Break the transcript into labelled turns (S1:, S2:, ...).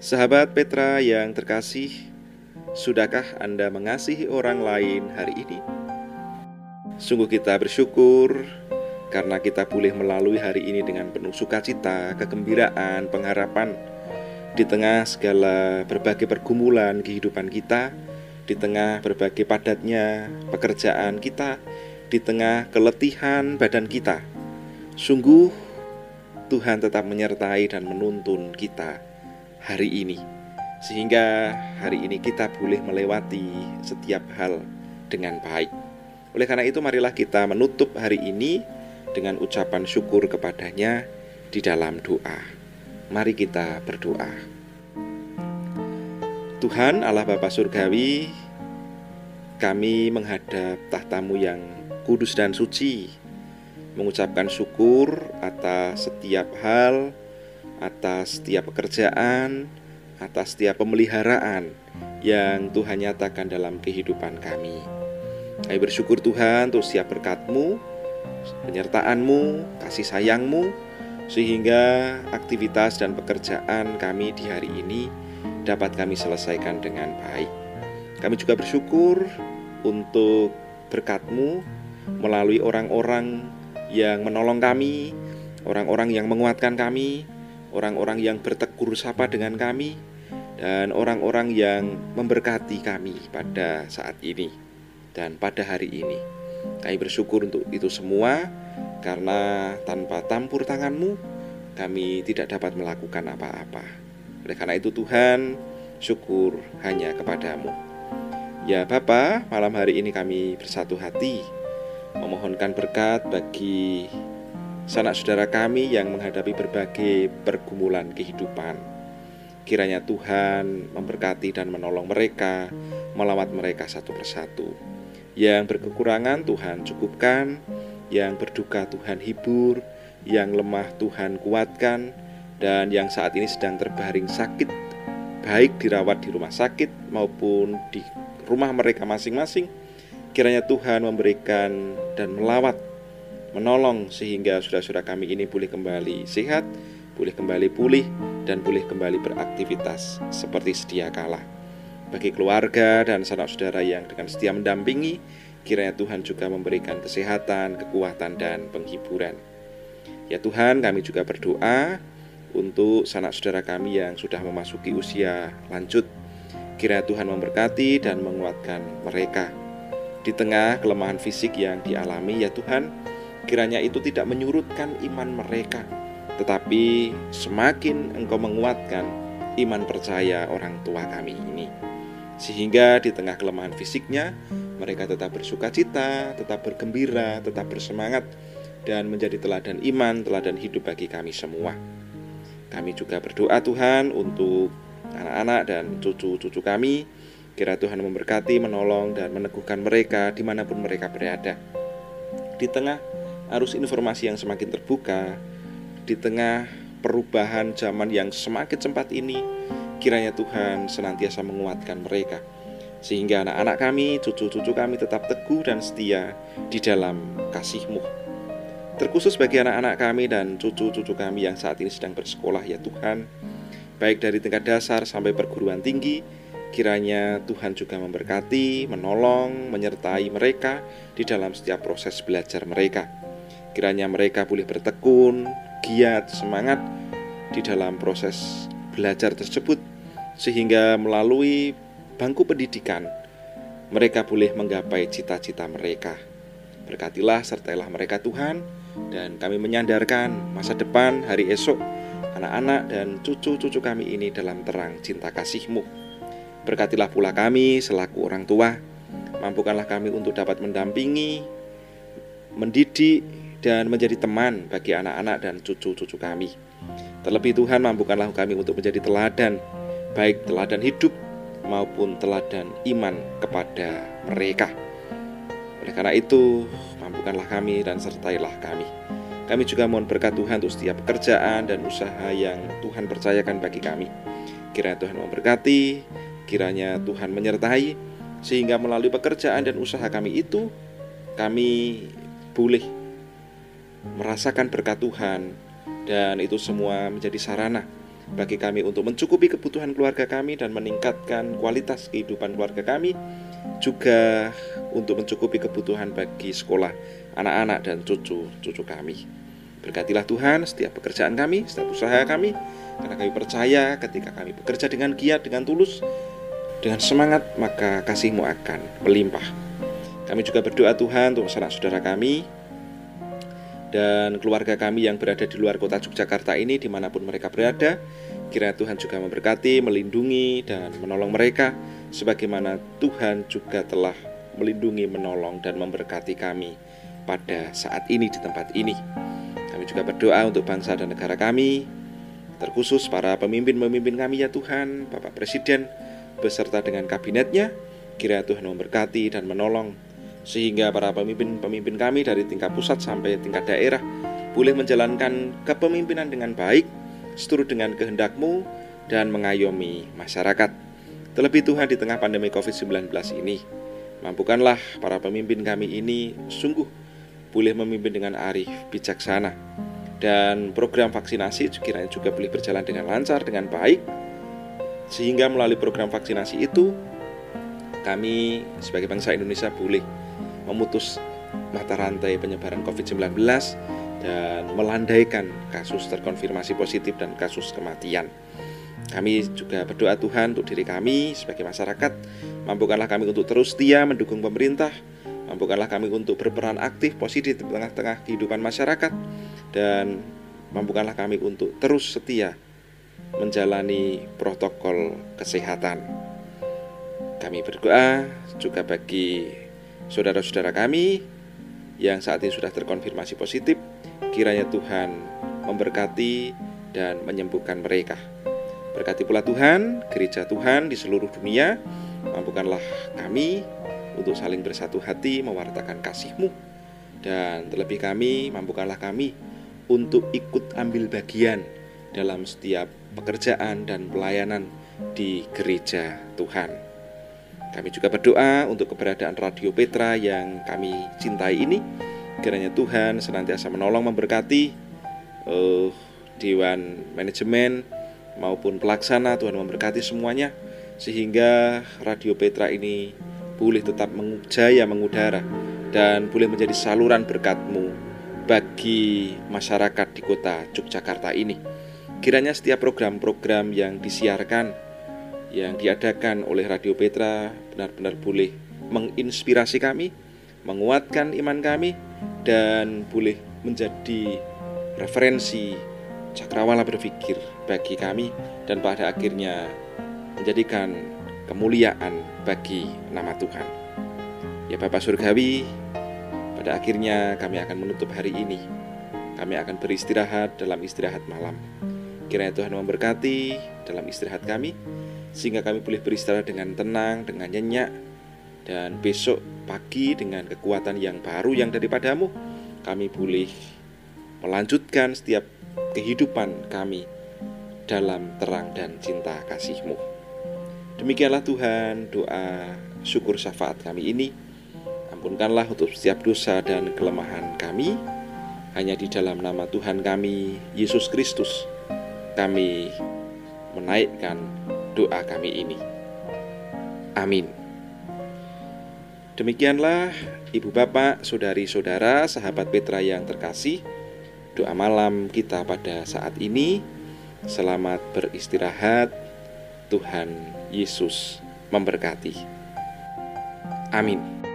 S1: Sahabat Petra yang terkasih, sudahkah Anda mengasihi orang lain hari ini? Sungguh kita bersyukur karena kita boleh melalui hari ini dengan penuh sukacita, kegembiraan, pengharapan di tengah segala berbagai pergumulan kehidupan kita, di tengah berbagai padatnya pekerjaan kita, di tengah keletihan badan kita. Sungguh Tuhan tetap menyertai dan menuntun kita hari ini, sehingga hari ini kita boleh melewati setiap hal dengan baik. Oleh karena itu, marilah kita menutup hari ini dengan ucapan syukur kepadanya di dalam doa. Mari kita berdoa. Tuhan Allah Bapa Surgawi, kami menghadap tahtamu yang kudus dan suci, mengucapkan syukur atas setiap hal atas setiap pekerjaan, atas setiap pemeliharaan yang Tuhan nyatakan dalam kehidupan kami. Kami bersyukur Tuhan untuk setiap berkat-Mu, penyertaan-Mu, kasih sayang-Mu, sehingga aktivitas dan pekerjaan kami di hari ini dapat kami selesaikan dengan baik. Kami juga bersyukur untuk berkat-Mu melalui orang-orang yang menolong kami, orang-orang yang menguatkan kami, orang-orang yang bertegur sapa dengan kami, dan orang-orang yang memberkati kami pada saat ini dan pada hari ini. Kami bersyukur untuk itu semua, karena tanpa tampur tanganmu, kami tidak dapat melakukan apa-apa. Oleh karena itu Tuhan, syukur hanya kepadamu. Ya Bapa, malam hari ini kami bersatu hati memohonkan berkat bagi sanak saudara kami yang menghadapi berbagai pergumulan kehidupan. Kiranya Tuhan memberkati dan menolong mereka, melawat mereka satu persatu. Yang berkekurangan Tuhan cukupkan, yang berduka Tuhan hibur, yang lemah Tuhan kuatkan, dan yang saat ini sedang terbaring sakit, baik dirawat di rumah sakit maupun di rumah mereka masing-masing. Kiranya Tuhan memberikan dan melawat menolong sehingga saudara-saudara kami ini boleh kembali sehat, boleh kembali pulih, dan boleh kembali beraktivitas seperti sedia kala. Bagi keluarga dan sanak saudara yang dengan setia mendampingi, kiranya Tuhan juga memberikan kesehatan, kekuatan, dan penghiburan. Ya Tuhan, kami juga berdoa untuk sanak saudara kami yang sudah memasuki usia lanjut. Kiranya Tuhan memberkati dan menguatkan mereka. Di tengah kelemahan fisik yang dialami, ya Tuhan, kiranya itu tidak menyurutkan iman mereka, tetapi semakin engkau menguatkan iman percaya orang tua kami ini. Sehingga di tengah kelemahan fisiknya, mereka tetap bersuka cita, tetap bergembira, tetap bersemangat, dan menjadi teladan iman, teladan hidup bagi kami semua. Kami juga berdoa Tuhan untuk anak-anak dan cucu-cucu kami, kira Tuhan memberkati, menolong, dan meneguhkan mereka di mana pun mereka berada. Di tengah arus informasi yang semakin terbuka, di tengah perubahan zaman yang semakin cepat ini, kiranya Tuhan senantiasa menguatkan mereka, sehingga anak-anak kami, cucu-cucu kami tetap teguh dan setia di dalam kasih-Mu. Terkhusus bagi anak-anak kami dan cucu-cucu kami yang saat ini sedang bersekolah ya Tuhan, baik dari tingkat dasar sampai perguruan tinggi, kiranya Tuhan juga memberkati, menolong, menyertai mereka di dalam setiap proses belajar mereka. Kiranya mereka boleh bertekun, giat, semangat di dalam proses belajar tersebut, sehingga melalui bangku pendidikan mereka boleh menggapai cita-cita mereka. Berkatilah, sertailah mereka Tuhan, dan kami menyandarkan masa depan hari esok anak-anak dan cucu-cucu kami ini dalam terang cinta kasih-Mu. Berkatilah pula kami selaku orang tua, mampukanlah kami untuk dapat mendampingi, mendidik, dan menjadi teman bagi anak-anak dan cucu-cucu kami. Terlebih Tuhan mampukanlah kami untuk menjadi teladan, baik teladan hidup maupun teladan iman kepada mereka. Oleh karena itu, mampukanlah kami dan sertailah kami. Kami juga mohon berkat Tuhan untuk setiap pekerjaan dan usaha yang Tuhan percayakan bagi kami. Kiranya Tuhan memberkati, kiranya Tuhan menyertai, sehingga melalui pekerjaan dan usaha kami itu, kami boleh merasakan berkat Tuhan dan itu semua menjadi sarana bagi kami untuk mencukupi kebutuhan keluarga kami dan meningkatkan kualitas kehidupan keluarga kami, juga untuk mencukupi kebutuhan bagi sekolah anak-anak dan cucu-cucu kami. Berkatilah Tuhan setiap pekerjaan kami, setiap usaha kami, karena kami percaya ketika kami bekerja dengan giat, dengan tulus, dengan semangat, maka kasih-Mu akan melimpah. Kami juga berdoa Tuhan untuk sanak saudara kami dan keluarga kami yang berada di luar kota Yogyakarta ini di mana pun mereka berada kiranya Tuhan juga memberkati, melindungi dan menolong mereka sebagaimana Tuhan juga telah melindungi, menolong dan memberkati kami pada saat ini di tempat ini. Kami juga berdoa untuk bangsa dan negara kami terkhusus para pemimpin-pemimpin kami ya Tuhan Bapak Presiden beserta dengan kabinetnya. Kiranya Tuhan memberkati dan menolong sehingga para pemimpin-pemimpin kami dari tingkat pusat sampai tingkat daerah boleh menjalankan kepemimpinan dengan baik, seturut dengan kehendakmu, dan mengayomi masyarakat. Terlebih Tuhan di tengah pandemi COVID-19 ini, mampukanlah para pemimpin kami ini sungguh boleh memimpin dengan arif, bijaksana, dan program vaksinasi kiranya juga boleh berjalan dengan lancar, dengan baik, sehingga melalui program vaksinasi itu kami sebagai bangsa Indonesia boleh memutus mata rantai penyebaran COVID-19 dan melandaikan kasus terkonfirmasi positif dan kasus kematian. Kami juga berdoa Tuhan untuk diri kami sebagai masyarakat, mampukanlah kami untuk terus setia mendukung pemerintah, mampukanlah kami untuk berperan aktif positif di tengah-tengah kehidupan masyarakat, dan mampukanlah kami untuk terus setia menjalani protokol kesehatan. Kami berdoa juga bagi saudara-saudara kami yang saat ini sudah terkonfirmasi positif, kiranya Tuhan memberkati dan menyembuhkan mereka. Berkati pula Tuhan, gereja Tuhan di seluruh dunia, mampukanlah kami untuk saling bersatu hati mewartakan kasih-Mu. Dan terlebih kami, mampukanlah kami untuk ikut ambil bagian dalam setiap pekerjaan dan pelayanan di gereja Tuhan. Kami juga berdoa untuk keberadaan Radio Petra yang kami cintai ini. Kiranya Tuhan senantiasa menolong memberkati uh, Dewan Manajemen maupun pelaksana Tuhan memberkati semuanya sehingga Radio Petra ini boleh tetap mengjaya mengudara dan boleh menjadi saluran berkatmu bagi masyarakat di kota Yogyakarta ini. Kiranya setiap program-program yang disiarkan yang diadakan oleh Radio Petra benar-benar boleh menginspirasi kami, menguatkan iman kami, dan boleh menjadi referensi cakrawala berpikir bagi kami dan pada akhirnya menjadikan kemuliaan bagi nama Tuhan. Ya Bapak Surgawi, pada akhirnya kami akan menutup hari ini. Kami akan beristirahat dalam istirahat malam. Kiranya Tuhan memberkati dalam istirahat kami sehingga kami boleh beristirahat dengan tenang, dengan nyenyak, dan besok pagi dengan kekuatan yang baru yang daripadamu, kami boleh melanjutkan setiap kehidupan kami dalam terang dan cinta kasihmu. Demikianlah Tuhan doa syukur syafaat kami ini. Ampunkanlah untuk setiap dosa dan kelemahan kami. Hanya di dalam nama Tuhan kami, Yesus Kristus, kami menaikkan doa kami ini. Amin. Demikianlah Ibu Bapak, Saudari-saudara, sahabat Petra yang terkasih, doa malam kita pada saat ini. Selamat beristirahat. Tuhan Yesus memberkati. Amin.